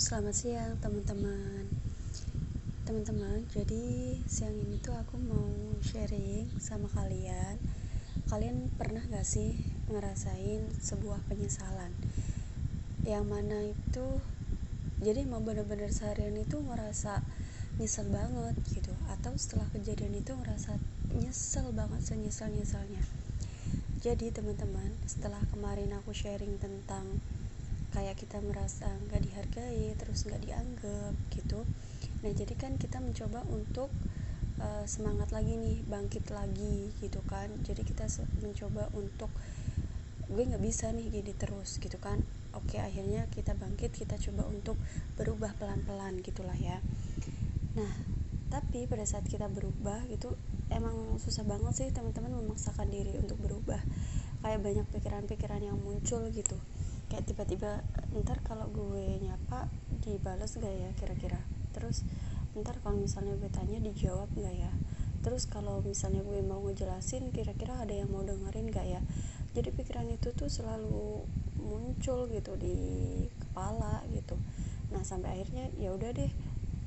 Selamat siang teman-teman. Teman-teman, jadi siang ini tuh aku mau sharing sama kalian. Kalian pernah gak sih ngerasain sebuah penyesalan? Yang mana itu jadi mau bener-bener seharian itu ngerasa nyesel banget gitu atau setelah kejadian itu ngerasa nyesel banget senyesel-nyeselnya jadi teman-teman setelah kemarin aku sharing tentang kayak kita merasa nggak dihargai terus nggak dianggap gitu. Nah jadi kan kita mencoba untuk uh, semangat lagi nih bangkit lagi gitu kan. Jadi kita mencoba untuk gue nggak bisa nih gini terus gitu kan. Oke akhirnya kita bangkit kita coba untuk berubah pelan-pelan gitulah ya. Nah tapi pada saat kita berubah gitu emang susah banget sih teman-teman memaksakan diri untuk berubah. Kayak banyak pikiran-pikiran yang muncul gitu kayak tiba-tiba ntar kalau gue nyapa dibalas gak ya kira-kira? Terus ntar kalau misalnya gue tanya dijawab gak ya? Terus kalau misalnya gue mau ngejelasin kira-kira ada yang mau dengerin gak ya? Jadi pikiran itu tuh selalu muncul gitu di kepala gitu. Nah sampai akhirnya ya udah deh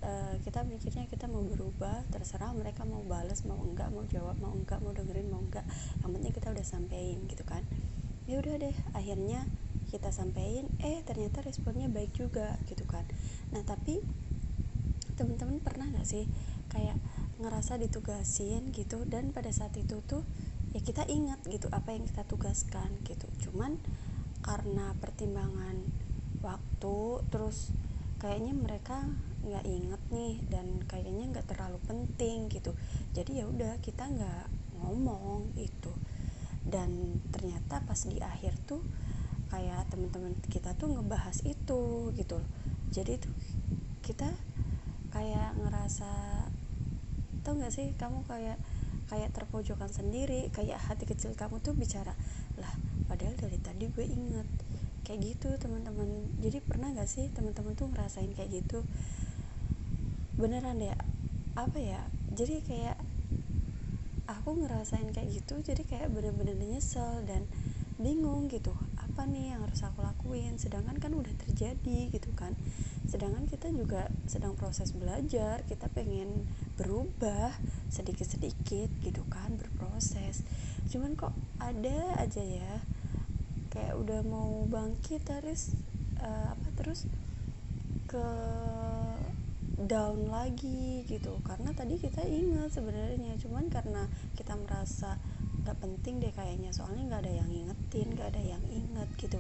uh, kita mikirnya kita mau berubah terserah mereka mau balas mau enggak mau jawab mau enggak mau dengerin mau enggak. Yang penting kita udah sampein gitu kan. Ya udah deh akhirnya kita sampaikan eh ternyata responnya baik juga gitu kan. Nah tapi teman-teman pernah nggak sih kayak ngerasa ditugasin gitu dan pada saat itu tuh ya kita ingat gitu apa yang kita tugaskan gitu. Cuman karena pertimbangan waktu terus kayaknya mereka nggak inget nih dan kayaknya nggak terlalu penting gitu. Jadi ya udah kita nggak ngomong itu. Dan ternyata pas di akhir tuh kayak teman-teman kita tuh ngebahas itu gitu. Jadi tuh kita kayak ngerasa tau gak sih kamu kayak kayak terpojokan sendiri kayak hati kecil kamu tuh bicara lah padahal dari tadi gue inget kayak gitu teman-teman. Jadi pernah gak sih teman-teman tuh ngerasain kayak gitu? Beneran deh apa ya? Jadi kayak aku ngerasain kayak gitu jadi kayak bener-bener nyesel dan bingung gitu apa nih yang harus aku lakuin? Sedangkan kan udah terjadi gitu kan. Sedangkan kita juga sedang proses belajar kita pengen berubah sedikit-sedikit gitu kan berproses. Cuman kok ada aja ya kayak udah mau bangkit terus uh, apa terus ke down lagi gitu. Karena tadi kita ingat sebenarnya cuman karena kita merasa nggak penting deh kayaknya. Soalnya nggak ada yang ingetin nggak ada yang inget gitu.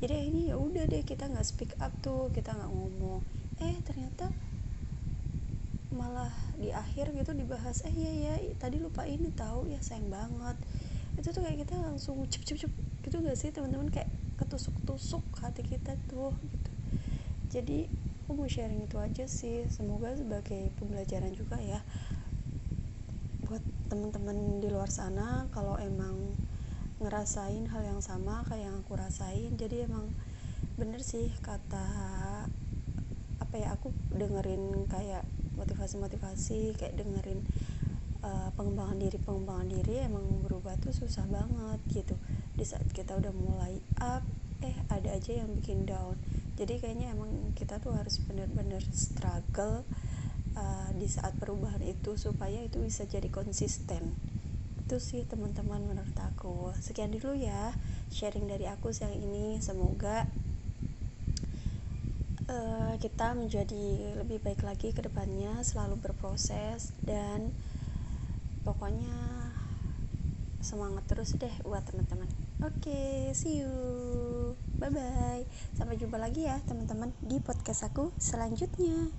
Jadi ini ya udah deh kita nggak speak up tuh kita nggak ngomong. Eh ternyata malah di akhir gitu dibahas eh iya ya tadi lupa ini tahu ya sayang banget. Itu tuh kayak kita langsung cep cep cep gitu gak sih teman-teman? Kayak ketusuk tusuk hati kita tuh gitu. Jadi aku mau sharing itu aja sih. Semoga sebagai pembelajaran juga ya buat teman-teman di luar sana kalau emang ngerasain hal yang sama kayak yang aku rasain. Jadi emang bener sih kata apa ya aku dengerin kayak motivasi-motivasi kayak dengerin uh, pengembangan diri pengembangan diri emang berubah tuh susah banget gitu. Di saat kita udah mulai up eh ada aja yang bikin down jadi kayaknya emang kita tuh harus bener-bener struggle uh, di saat perubahan itu supaya itu bisa jadi konsisten. Itu sih teman-teman menurut aku. Sekian dulu ya sharing dari aku siang ini. Semoga uh, kita menjadi lebih baik lagi ke depannya selalu berproses dan pokoknya semangat terus deh buat teman-teman. Oke okay, see you bye bye sampai jumpa lagi ya teman-teman di podcast aku selanjutnya